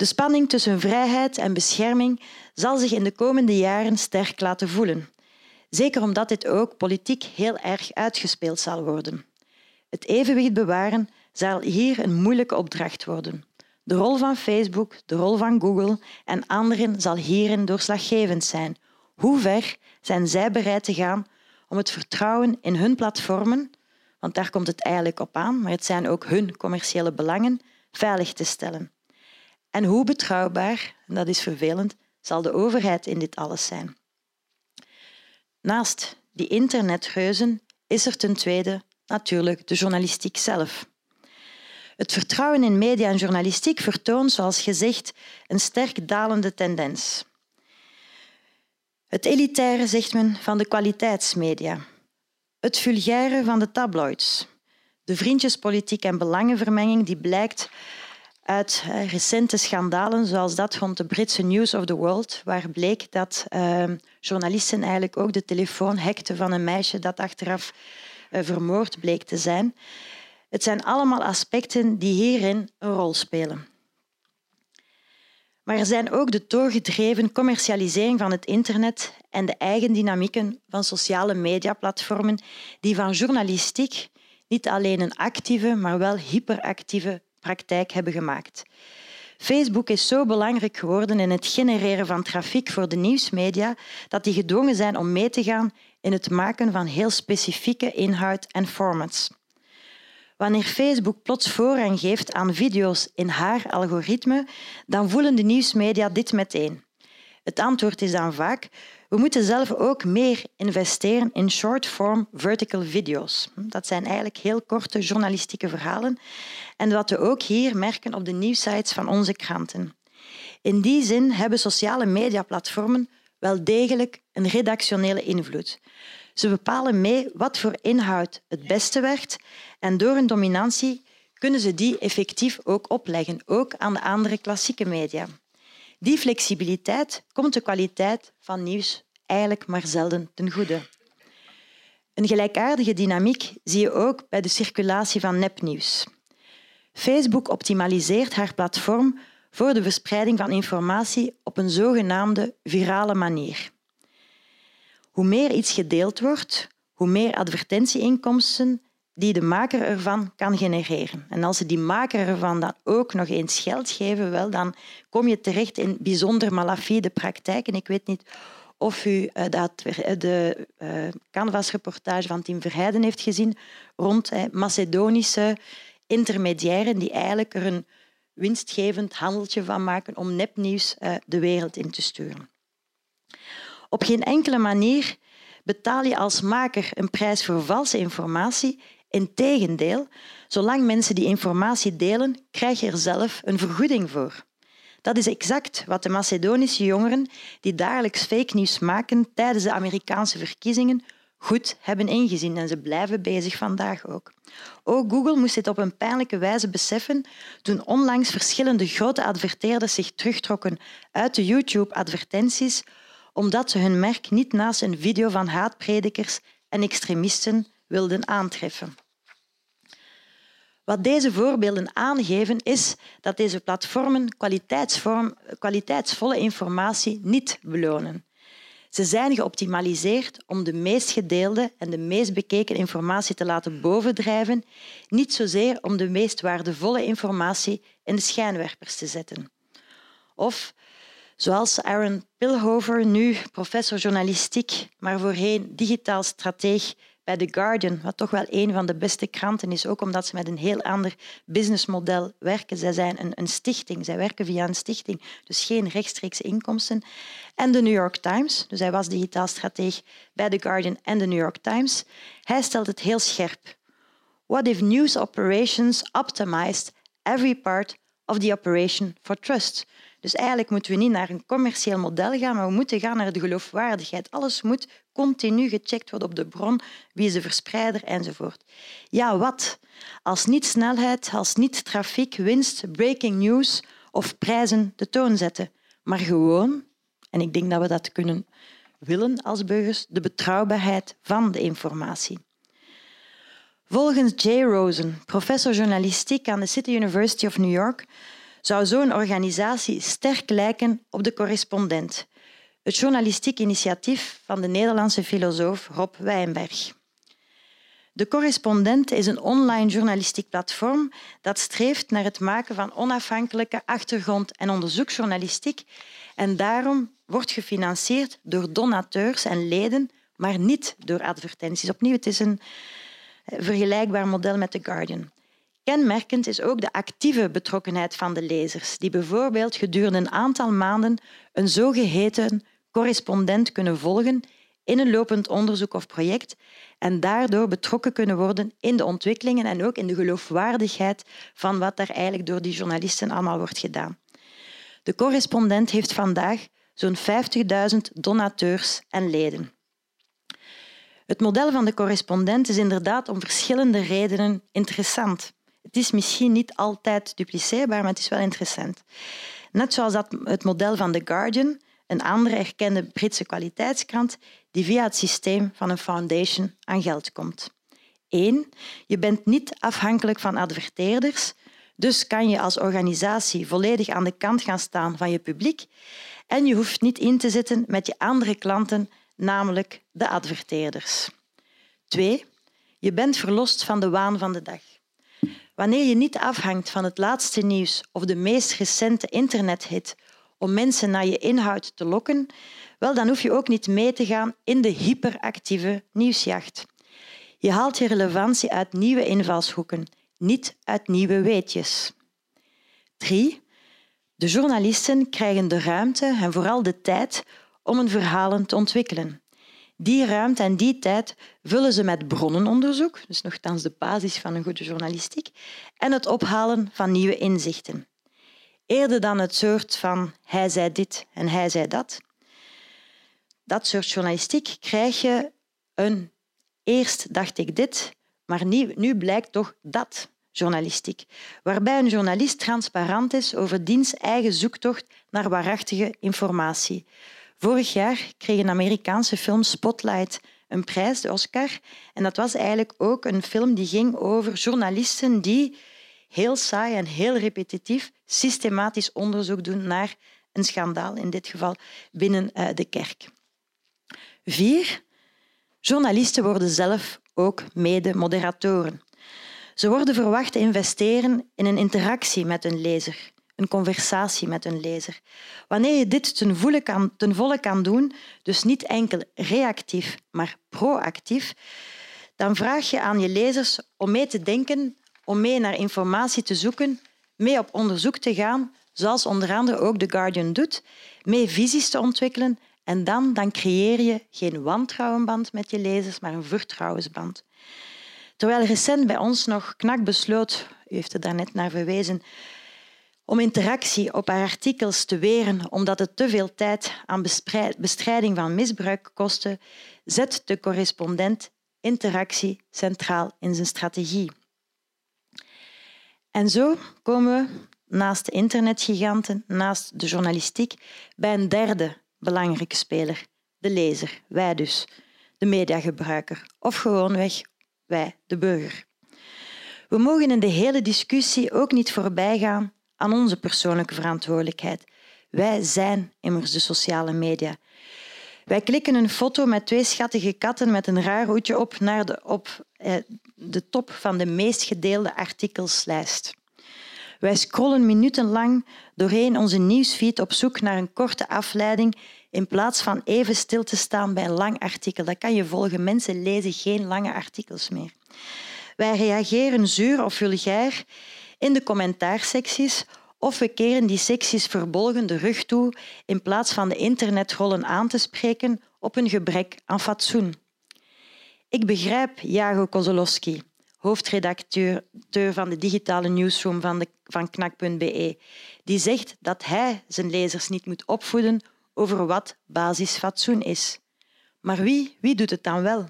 [SPEAKER 3] De spanning tussen vrijheid en bescherming zal zich in de komende jaren sterk laten voelen. Zeker omdat dit ook politiek heel erg uitgespeeld zal worden. Het evenwicht bewaren zal hier een moeilijke opdracht worden. De rol van Facebook, de rol van Google en anderen zal hierin doorslaggevend zijn. Hoe ver zijn zij bereid te gaan om het vertrouwen in hun platformen, want daar komt het eigenlijk op aan, maar het zijn ook hun commerciële belangen, veilig te stellen? En hoe betrouwbaar, en dat is vervelend, zal de overheid in dit alles zijn? Naast die internetgeuzen is er ten tweede natuurlijk de journalistiek zelf. Het vertrouwen in media en journalistiek vertoont, zoals gezegd, een sterk dalende tendens. Het elitaire, zegt men, van de kwaliteitsmedia. Het vulgaire van de tabloids. De vriendjespolitiek en belangenvermenging die blijkt uit eh, recente schandalen, zoals dat rond de Britse News of the World, waar bleek dat uh, journalisten eigenlijk ook de telefoon hackten van een meisje dat achteraf uh, vermoord bleek te zijn. Het zijn allemaal aspecten die hierin een rol spelen. Maar er zijn ook de doorgedreven commercialisering van het internet en de eigen dynamieken van sociale mediaplatformen die van journalistiek niet alleen een actieve, maar wel hyperactieve praktijk hebben gemaakt. Facebook is zo belangrijk geworden in het genereren van trafiek voor de nieuwsmedia dat die gedwongen zijn om mee te gaan in het maken van heel specifieke inhoud en formats. Wanneer Facebook plots voorrang geeft aan video's in haar algoritme, dan voelen de nieuwsmedia dit meteen. Het antwoord is dan vaak we moeten zelf ook meer investeren in short-form vertical video's. Dat zijn eigenlijk heel korte journalistieke verhalen. En wat we ook hier merken op de nieuwsites van onze kranten. In die zin hebben sociale mediaplatformen wel degelijk een redactionele invloed. Ze bepalen mee wat voor inhoud het beste werkt en door hun dominantie kunnen ze die effectief ook opleggen, ook aan de andere klassieke media. Die flexibiliteit komt de kwaliteit van nieuws eigenlijk maar zelden ten goede. Een gelijkaardige dynamiek zie je ook bij de circulatie van nepnieuws. Facebook optimaliseert haar platform voor de verspreiding van informatie op een zogenaamde virale manier. Hoe meer iets gedeeld wordt, hoe meer advertentieinkomsten die de maker ervan kan genereren. En als ze die maker ervan dan ook nog eens geld geven, wel, dan kom je terecht in bijzonder malafide praktijken. Ik weet niet of u uh, dat, eh, de uh, Canvas-reportage van Tim Verheijden heeft gezien rond Macedonische intermediairen die eigenlijk er een winstgevend handeltje van maken om nepnieuws de wereld in te sturen. Op geen enkele manier betaal je als maker een prijs voor valse informatie Integendeel, zolang mensen die informatie delen, krijg je er zelf een vergoeding voor. Dat is exact wat de Macedonische jongeren die dagelijks fake news maken tijdens de Amerikaanse verkiezingen goed hebben ingezien en ze blijven bezig vandaag ook. Ook Google moest dit op een pijnlijke wijze beseffen toen onlangs verschillende grote adverteerders zich terugtrokken uit de YouTube-advertenties omdat ze hun merk niet naast een video van haatpredikers en extremisten wilden aantreffen. Wat deze voorbeelden aangeven is dat deze platformen kwaliteitsvolle informatie niet belonen. Ze zijn geoptimaliseerd om de meest gedeelde en de meest bekeken informatie te laten bovendrijven, niet zozeer om de meest waardevolle informatie in de schijnwerpers te zetten. Of zoals Aaron Pilhover, nu professor journalistiek, maar voorheen digitaal strateeg bij The Guardian, wat toch wel een van de beste kranten is, ook omdat ze met een heel ander businessmodel werken. Zij zijn een, een stichting, zij werken via een stichting, dus geen rechtstreekse inkomsten. En de New York Times, dus hij was digitaal strateeg bij The Guardian en de New York Times. Hij stelt het heel scherp. What if news operations optimized every part of the operation for trust? Dus eigenlijk moeten we niet naar een commercieel model gaan, maar we moeten gaan naar de geloofwaardigheid. Alles moet continu gecheckt worden op de bron, wie is de verspreider enzovoort. Ja, wat? Als niet snelheid, als niet trafiek, winst, breaking news of prijzen de toon zetten, maar gewoon, en ik denk dat we dat kunnen willen als burgers, de betrouwbaarheid van de informatie. Volgens Jay Rosen, professor journalistiek aan de City University of New York, zou zo'n organisatie sterk lijken op de correspondent, het journalistiek initiatief van de Nederlandse filosoof Rob Wijnberg. De Correspondent is een online journalistiek platform dat streeft naar het maken van onafhankelijke achtergrond- en onderzoeksjournalistiek en daarom wordt gefinancierd door donateurs en leden, maar niet door advertenties. Opnieuw, het is een vergelijkbaar model met The Guardian. Kenmerkend is ook de actieve betrokkenheid van de lezers, die bijvoorbeeld gedurende een aantal maanden een zogeheten correspondent kunnen volgen in een lopend onderzoek of project en daardoor betrokken kunnen worden in de ontwikkelingen en ook in de geloofwaardigheid van wat er eigenlijk door die journalisten allemaal wordt gedaan. De correspondent heeft vandaag zo'n 50.000 donateurs en leden. Het model van de correspondent is inderdaad om verschillende redenen interessant. Het is misschien niet altijd dupliceerbaar, maar het is wel interessant. Net zoals dat het model van The Guardian, een andere erkende Britse kwaliteitskrant, die via het systeem van een foundation aan geld komt. Eén, je bent niet afhankelijk van adverteerders, dus kan je als organisatie volledig aan de kant gaan staan van je publiek en je hoeft niet in te zitten met je andere klanten, namelijk de adverteerders. Twee, je bent verlost van de waan van de dag. Wanneer je niet afhangt van het laatste nieuws of de meest recente internethit om mensen naar je inhoud te lokken, wel, dan hoef je ook niet mee te gaan in de hyperactieve nieuwsjacht. Je haalt je relevantie uit nieuwe invalshoeken, niet uit nieuwe weetjes. 3. De journalisten krijgen de ruimte en vooral de tijd om hun verhalen te ontwikkelen. Die ruimte en die tijd vullen ze met bronnenonderzoek, dus nogthans de basis van een goede journalistiek, en het ophalen van nieuwe inzichten. Eerder dan het soort van hij zei dit en hij zei dat. Dat soort journalistiek krijg je een eerst dacht ik dit, maar nu, nu blijkt toch dat journalistiek, waarbij een journalist transparant is over diens eigen zoektocht naar waarachtige informatie. Vorig jaar kreeg een Amerikaanse film Spotlight een prijs, de Oscar. En dat was eigenlijk ook een film die ging over journalisten die heel saai en heel repetitief systematisch onderzoek doen naar een schandaal, in dit geval binnen eh, de kerk. Vier, journalisten worden zelf ook mede-moderatoren. Ze worden verwacht te investeren in een interactie met een lezer, een conversatie met een lezer. Wanneer je dit ten volle, kan, ten volle kan doen, dus niet enkel reactief, maar proactief, dan vraag je aan je lezers om mee te denken, om mee naar informatie te zoeken, mee op onderzoek te gaan, zoals onder andere ook The Guardian doet, mee visies te ontwikkelen en dan, dan creëer je geen wantrouwenband met je lezers, maar een vertrouwensband. Terwijl recent bij ons nog KNAK besloot, u heeft er daarnet naar verwezen, om interactie op haar artikels te weren omdat het te veel tijd aan bestrijding van misbruik kostte, zet de correspondent interactie centraal in zijn strategie. En zo komen we naast de internetgiganten, naast de journalistiek, bij een derde belangrijke speler, de lezer, wij dus, de mediagebruiker, of gewoonweg wij, de burger. We mogen in de hele discussie ook niet voorbijgaan aan onze persoonlijke verantwoordelijkheid. Wij zijn immers de sociale media. Wij klikken een foto met twee schattige katten met een raar hoedje op naar de, op, eh, de top van de meest gedeelde artikelslijst. Wij scrollen minutenlang doorheen onze nieuwsfeed op zoek naar een korte afleiding in plaats van even stil te staan bij een lang artikel. Dat kan je volgen. Mensen lezen geen lange artikels meer. Wij reageren zuur of vulgair in de commentaarsecties of we keren die secties verbolgen de rug toe in plaats van de internetrollen aan te spreken op een gebrek aan fatsoen. Ik begrijp Jago Kozolowski, hoofdredacteur van de digitale newsroom van, de, van Knak.be, die zegt dat hij zijn lezers niet moet opvoeden over wat basisfatsoen is. Maar wie, wie doet het dan wel?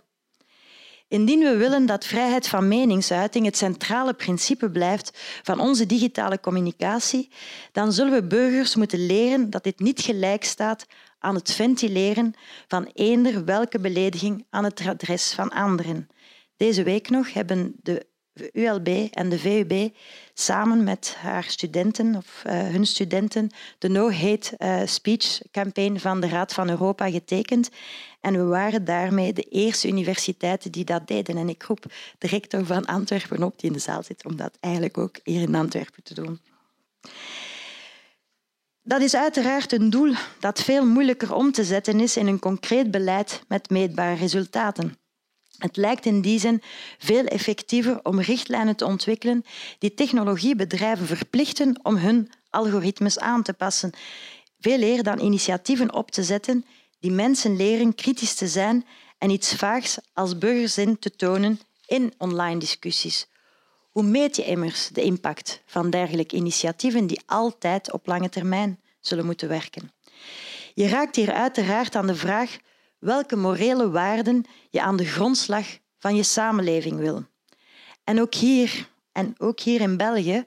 [SPEAKER 3] Indien we willen dat vrijheid van meningsuiting het centrale principe blijft van onze digitale communicatie, dan zullen we burgers moeten leren dat dit niet gelijk staat aan het ventileren van eender welke belediging aan het adres van anderen. Deze week nog hebben de ULB en de VUB samen met haar studenten of uh, hun studenten de No Hate uh, Speech campaign van de Raad van Europa getekend. En we waren daarmee de eerste universiteiten die dat deden. En ik roep de rector van Antwerpen op, die in de zaal zit, om dat eigenlijk ook hier in Antwerpen te doen. Dat is uiteraard een doel dat veel moeilijker om te zetten is in een concreet beleid met meetbare resultaten. Het lijkt in die zin veel effectiever om richtlijnen te ontwikkelen die technologiebedrijven verplichten om hun algoritmes aan te passen, veel eer dan initiatieven op te zetten die mensen leren kritisch te zijn en iets vaags als burgerzin te tonen in online discussies. Hoe meet je immers de impact van dergelijke initiatieven die altijd op lange termijn zullen moeten werken? Je raakt hier uiteraard aan de vraag welke morele waarden je aan de grondslag van je samenleving wil. En ook hier, en ook hier in België,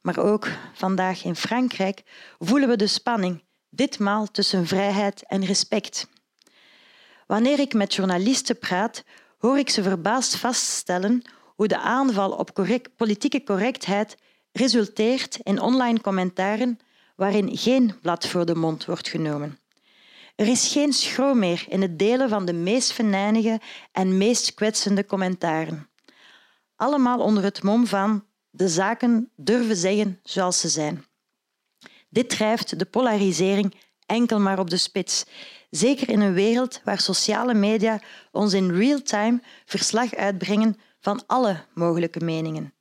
[SPEAKER 3] maar ook vandaag in Frankrijk, voelen we de spanning, ditmaal tussen vrijheid en respect. Wanneer ik met journalisten praat, hoor ik ze verbaasd vaststellen hoe de aanval op politieke correctheid resulteert in online commentaren waarin geen blad voor de mond wordt genomen. Er is geen schroom meer in het delen van de meest venijnige en meest kwetsende commentaren. Allemaal onder het mom van de zaken durven zeggen zoals ze zijn. Dit drijft de polarisering enkel maar op de spits, zeker in een wereld waar sociale media ons in real time verslag uitbrengen van alle mogelijke meningen.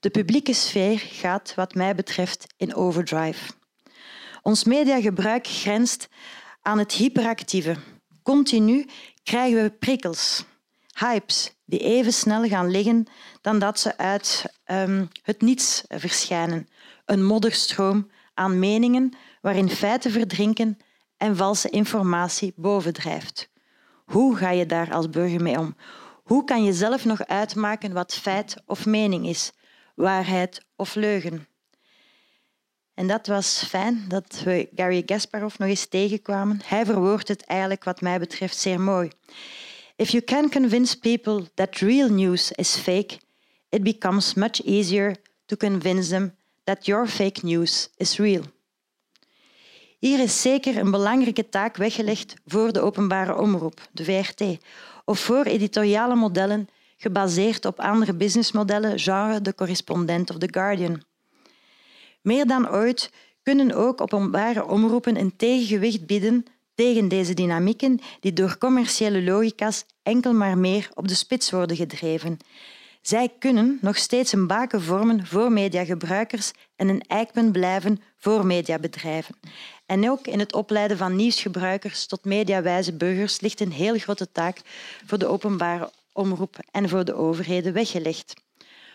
[SPEAKER 3] De publieke sfeer gaat, wat mij betreft, in overdrive. Ons mediagebruik grenst aan het hyperactieve. Continu krijgen we prikkels, hypes, die even snel gaan liggen dan dat ze uit um, het niets verschijnen. Een modderstroom aan meningen waarin feiten verdrinken en valse informatie bovendrijft. Hoe ga je daar als burger mee om? Hoe kan je zelf nog uitmaken wat feit of mening is, waarheid of leugen? En dat was fijn dat we Gary Gasparov nog eens tegenkwamen. Hij verwoordt het eigenlijk wat mij betreft zeer mooi. If you can convince people that real news is fake, it becomes much easier to convince them that your fake news is real. Hier is zeker een belangrijke taak weggelegd voor de openbare omroep, de VRT, of voor editoriale modellen gebaseerd op andere businessmodellen, genre de correspondent of The Guardian. Meer dan ooit kunnen ook openbare omroepen een tegengewicht bieden tegen deze dynamieken die door commerciële logica's enkel maar meer op de spits worden gedreven. Zij kunnen nog steeds een baken vormen voor mediagebruikers en een eikpunt blijven voor mediabedrijven. En ook in het opleiden van nieuwsgebruikers tot mediawijze burgers ligt een heel grote taak voor de openbare omroep en voor de overheden weggelegd.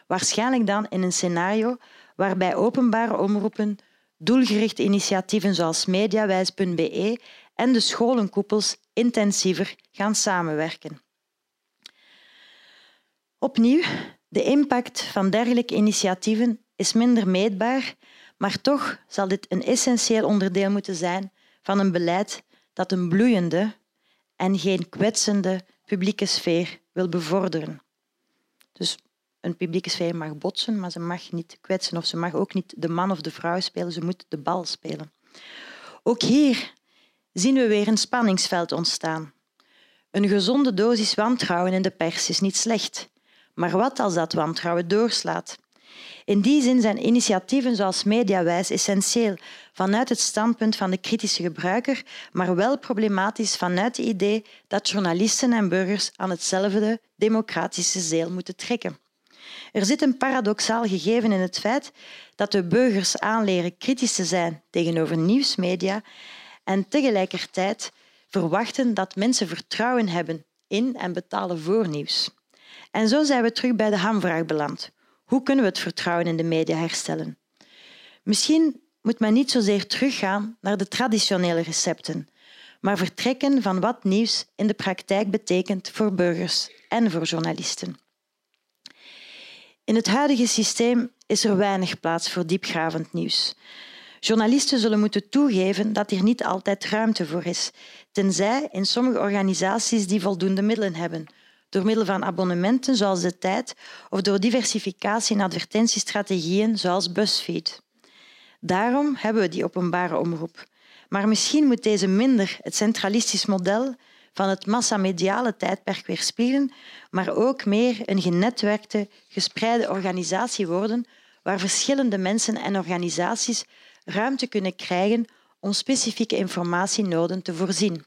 [SPEAKER 3] Waarschijnlijk dan in een scenario waarbij openbare omroepen doelgerichte initiatieven zoals mediawijs.be en de scholenkoepels intensiever gaan samenwerken. Opnieuw, de impact van dergelijke initiatieven is minder meetbaar, maar toch zal dit een essentieel onderdeel moeten zijn van een beleid dat een bloeiende en geen kwetsende publieke sfeer wil bevorderen. Dus een publieke sfeer mag botsen, maar ze mag niet kwetsen of ze mag ook niet de man of de vrouw spelen, ze moet de bal spelen. Ook hier zien we weer een spanningsveld ontstaan. Een gezonde dosis wantrouwen in de pers is niet slecht, maar wat als dat wantrouwen doorslaat? In die zin zijn initiatieven zoals Mediawijs essentieel vanuit het standpunt van de kritische gebruiker, maar wel problematisch vanuit het idee dat journalisten en burgers aan hetzelfde democratische zeel moeten trekken. Er zit een paradoxaal gegeven in het feit dat de burgers aanleren kritisch te zijn tegenover nieuwsmedia en tegelijkertijd verwachten dat mensen vertrouwen hebben in en betalen voor nieuws. En zo zijn we terug bij de hamvraag beland. Hoe kunnen we het vertrouwen in de media herstellen? Misschien moet men niet zozeer teruggaan naar de traditionele recepten, maar vertrekken van wat nieuws in de praktijk betekent voor burgers en voor journalisten. In het huidige systeem is er weinig plaats voor diepgravend nieuws. Journalisten zullen moeten toegeven dat hier niet altijd ruimte voor is, tenzij in sommige organisaties die voldoende middelen hebben, door middel van abonnementen zoals de tijd of door diversificatie in advertentiestrategieën zoals BuzzFeed. Daarom hebben we die openbare omroep. Maar misschien moet deze minder het centralistisch model van het massamediale tijdperk weerspiegelen, maar ook meer een genetwerkte, gespreide organisatie worden waar verschillende mensen en organisaties ruimte kunnen krijgen om specifieke informatienoden te voorzien.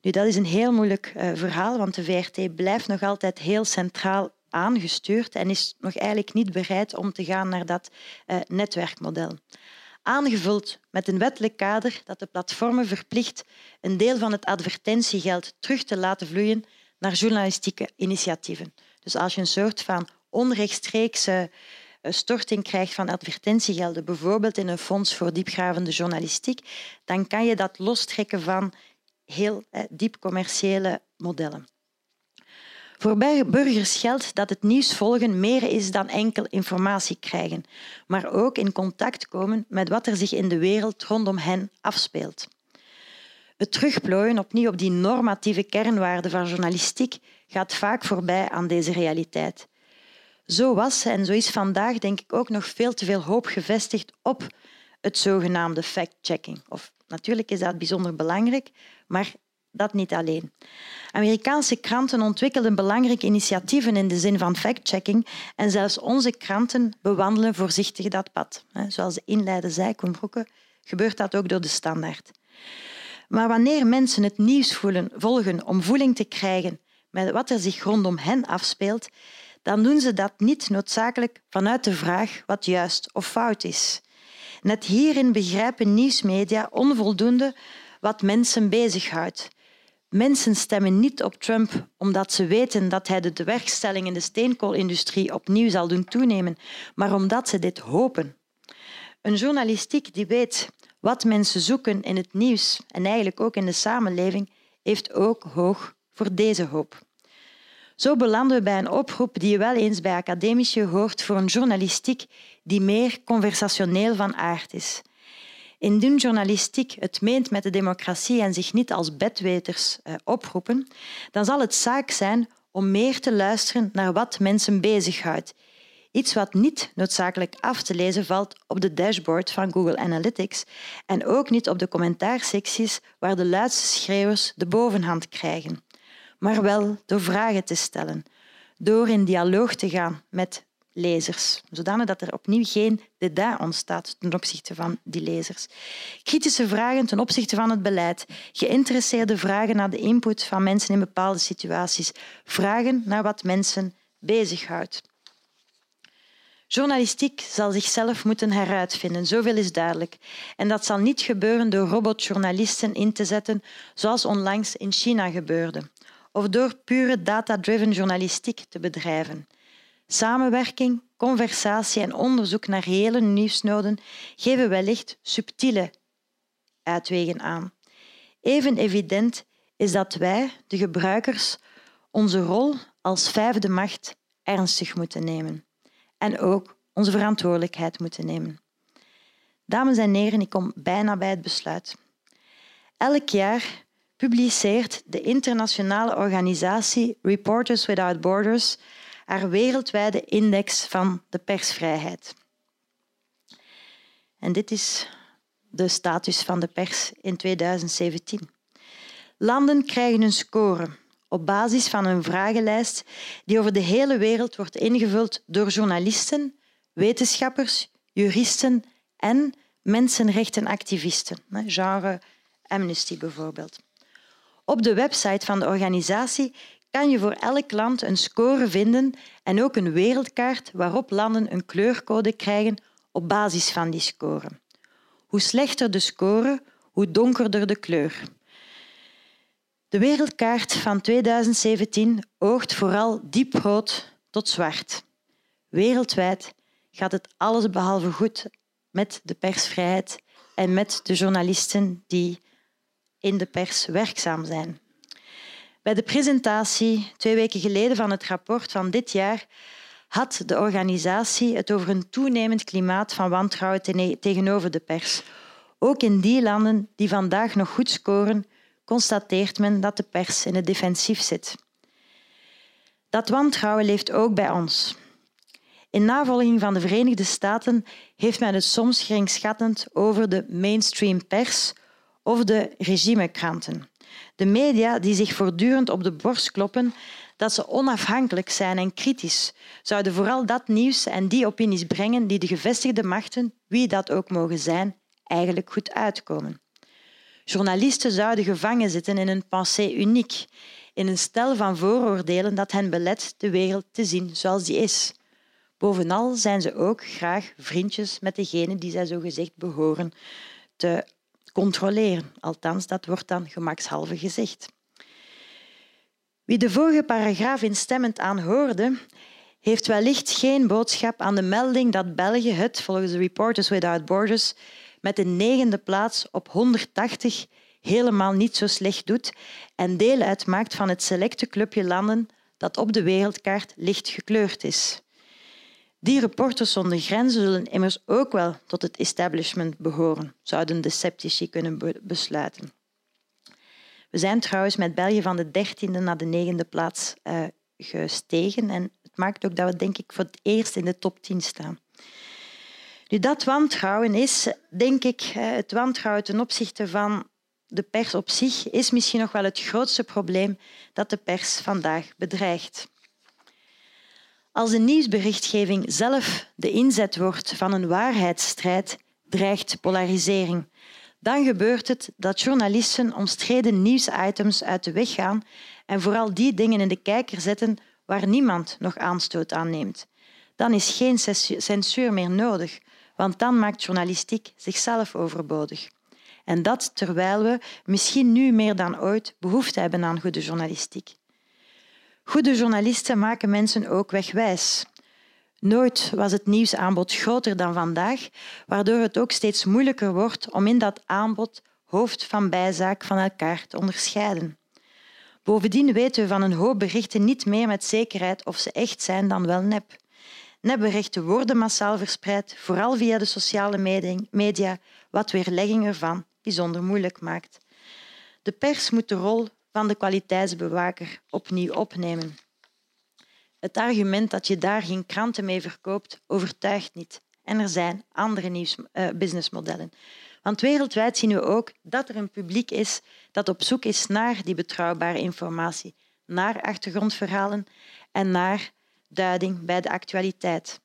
[SPEAKER 3] Nu, dat is een heel moeilijk uh, verhaal, want de VRT blijft nog altijd heel centraal aangestuurd en is nog eigenlijk niet bereid om te gaan naar dat uh, netwerkmodel. Aangevuld met een wettelijk kader dat de platformen verplicht een deel van het advertentiegeld terug te laten vloeien naar journalistieke initiatieven. Dus als je een soort van onrechtstreekse eh, storting krijgt van advertentiegelden, bijvoorbeeld in een fonds voor diepgravende journalistiek, dan kan je dat lostrekken van heel diep commerciële modellen. Voor burgers geldt dat het nieuws volgen meer is dan enkel informatie krijgen, maar ook in contact komen met wat er zich in de wereld rondom hen afspeelt. Het terugplooien opnieuw op die normatieve kernwaarden van journalistiek gaat vaak voorbij aan deze realiteit. Zo was en zo is vandaag denk ik ook nog veel te veel hoop gevestigd op het zogenaamde fact-checking. Of natuurlijk is dat bijzonder belangrijk, maar dat niet alleen. Amerikaanse kranten ontwikkelden belangrijke initiatieven in de zin van fact-checking en zelfs onze kranten bewandelen voorzichtig dat pad. Zoals de inleider zei, Koen gebeurt dat ook door de standaard. Maar wanneer mensen het nieuws voelen, volgen om voeling te krijgen met wat er zich rondom hen afspeelt, dan doen ze dat niet noodzakelijk vanuit de vraag wat juist of fout is. Net hierin begrijpen nieuwsmedia onvoldoende wat mensen bezighoudt. Mensen stemmen niet op Trump omdat ze weten dat hij de tewerkstelling in de steenkoolindustrie opnieuw zal doen toenemen, maar omdat ze dit hopen. Een journalistiek die weet wat mensen zoeken in het nieuws en eigenlijk ook in de samenleving, heeft ook hoog voor deze hoop. Zo belanden we bij een oproep die je wel eens bij academici hoort voor een journalistiek die meer conversationeel van aard is. Indien journalistiek het meent met de democratie en zich niet als bedweters eh, oproepen, dan zal het zaak zijn om meer te luisteren naar wat mensen bezighoudt. Iets wat niet noodzakelijk af te lezen valt op de dashboard van Google Analytics en ook niet op de commentaarsecties waar de luidste schreeuwers de bovenhand krijgen maar wel door vragen te stellen, door in dialoog te gaan met lezers, zodanig dat er opnieuw geen dédain ontstaat ten opzichte van die lezers. Kritische vragen ten opzichte van het beleid, geïnteresseerde vragen naar de input van mensen in bepaalde situaties, vragen naar wat mensen bezighoudt. Journalistiek zal zichzelf moeten heruitvinden, zoveel is duidelijk. En dat zal niet gebeuren door robotjournalisten in te zetten, zoals onlangs in China gebeurde of door pure data-driven journalistiek te bedrijven. Samenwerking, conversatie en onderzoek naar reële nieuwsnoden geven wellicht subtiele uitwegen aan. Even evident is dat wij, de gebruikers, onze rol als vijfde macht ernstig moeten nemen en ook onze verantwoordelijkheid moeten nemen. Dames en heren, ik kom bijna bij het besluit. Elk jaar publiceert de internationale organisatie Reporters Without Borders haar wereldwijde index van de persvrijheid. En dit is de status van de pers in 2017. Landen krijgen een score op basis van een vragenlijst die over de hele wereld wordt ingevuld door journalisten, wetenschappers, juristen en mensenrechtenactivisten, genre Amnesty bijvoorbeeld. Op de website van de organisatie kan je voor elk land een score vinden en ook een wereldkaart waarop landen een kleurcode krijgen op basis van die score. Hoe slechter de score, hoe donkerder de kleur. De wereldkaart van 2017 oogt vooral dieprood tot zwart. Wereldwijd gaat het alles behalve goed met de persvrijheid en met de journalisten die in de pers werkzaam zijn. Bij de presentatie twee weken geleden van het rapport van dit jaar had de organisatie het over een toenemend klimaat van wantrouwen tegenover de pers. Ook in die landen die vandaag nog goed scoren, constateert men dat de pers in het defensief zit. Dat wantrouwen leeft ook bij ons. In navolging van de Verenigde Staten heeft men het soms geringschattend over de mainstream pers of de regimekranten. De media die zich voortdurend op de borst kloppen dat ze onafhankelijk zijn en kritisch, zouden vooral dat nieuws en die opinies brengen die de gevestigde machten, wie dat ook mogen zijn, eigenlijk goed uitkomen. Journalisten zouden gevangen zitten in een pensée uniek, in een stel van vooroordelen dat hen belet de wereld te zien zoals die is. Bovenal zijn ze ook graag vriendjes met degene die zij zogezegd behoren te controleren. Althans, dat wordt dan gemakshalve gezegd. Wie de vorige paragraaf instemmend aanhoorde, heeft wellicht geen boodschap aan de melding dat België het, volgens de Reporters Without Borders, met de negende plaats op 180 helemaal niet zo slecht doet en deel uitmaakt van het selecte clubje landen dat op de wereldkaart licht gekleurd is. Die reporters zonder grenzen zullen immers ook wel tot het establishment behoren, zouden de sceptici kunnen besluiten. We zijn trouwens met België van de dertiende naar de negende plaats uh, gestegen en het maakt ook dat we denk ik voor het eerst in de top 10 staan. Nu, dat wantrouwen is, denk ik, het wantrouwen ten opzichte van de pers op zich, is misschien nog wel het grootste probleem dat de pers vandaag bedreigt. Als de nieuwsberichtgeving zelf de inzet wordt van een waarheidsstrijd, dreigt polarisering. Dan gebeurt het dat journalisten omstreden nieuwsitems uit de weg gaan en vooral die dingen in de kijker zetten waar niemand nog aanstoot aan neemt. Dan is geen censuur meer nodig, want dan maakt journalistiek zichzelf overbodig. En dat terwijl we misschien nu meer dan ooit behoefte hebben aan goede journalistiek. Goede journalisten maken mensen ook wegwijs. Nooit was het nieuwsaanbod groter dan vandaag, waardoor het ook steeds moeilijker wordt om in dat aanbod hoofd van bijzaak van elkaar te onderscheiden. Bovendien weten we van een hoop berichten niet meer met zekerheid of ze echt zijn dan wel nep. Nepberichten worden massaal verspreid, vooral via de sociale media, wat weerlegging ervan bijzonder moeilijk maakt. De pers moet de rol van de kwaliteitsbewaker opnieuw opnemen. Het argument dat je daar geen kranten mee verkoopt, overtuigt niet. En er zijn andere nieuws, uh, businessmodellen. Want wereldwijd zien we ook dat er een publiek is dat op zoek is naar die betrouwbare informatie, naar achtergrondverhalen en naar duiding bij de actualiteit.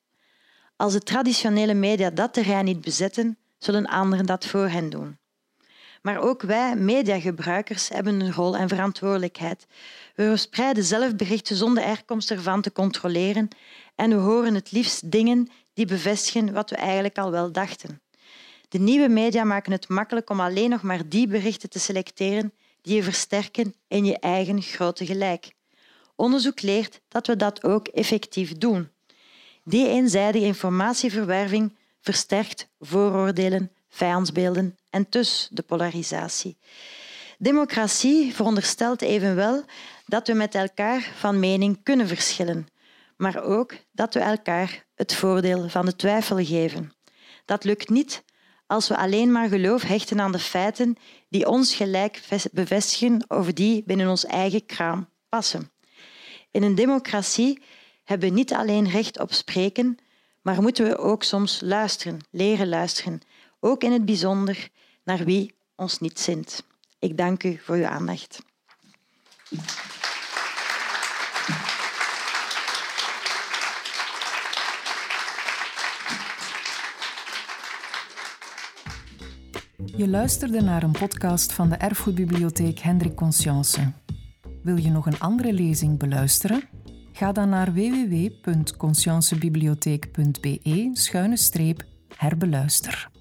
[SPEAKER 3] Als de traditionele media dat terrein niet bezetten, zullen anderen dat voor hen doen. Maar ook wij, mediagebruikers, hebben een rol en verantwoordelijkheid. We verspreiden zelf berichten zonder herkomst ervan te controleren en we horen het liefst dingen die bevestigen wat we eigenlijk al wel dachten. De nieuwe media maken het makkelijk om alleen nog maar die berichten te selecteren die je versterken in je eigen grote gelijk. Onderzoek leert dat we dat ook effectief doen. Die eenzijdige informatieverwerving versterkt vooroordelen, vijandsbeelden en dus de polarisatie. Democratie veronderstelt evenwel dat we met elkaar van mening kunnen verschillen, maar ook dat we elkaar het voordeel van de twijfel geven. Dat lukt niet als we alleen maar geloof hechten aan de feiten die ons gelijk bevestigen of die binnen ons eigen kraam passen. In een democratie hebben we niet alleen recht op spreken, maar moeten we ook soms luisteren, leren luisteren, ook in het bijzonder naar wie ons niet zint. Ik dank u voor uw aandacht.
[SPEAKER 1] Je luisterde naar een podcast van de Erfgoedbibliotheek Hendrik Conscience. Wil je nog een andere lezing beluisteren? Ga dan naar www.consciencebibliotheek.be-herbeluister.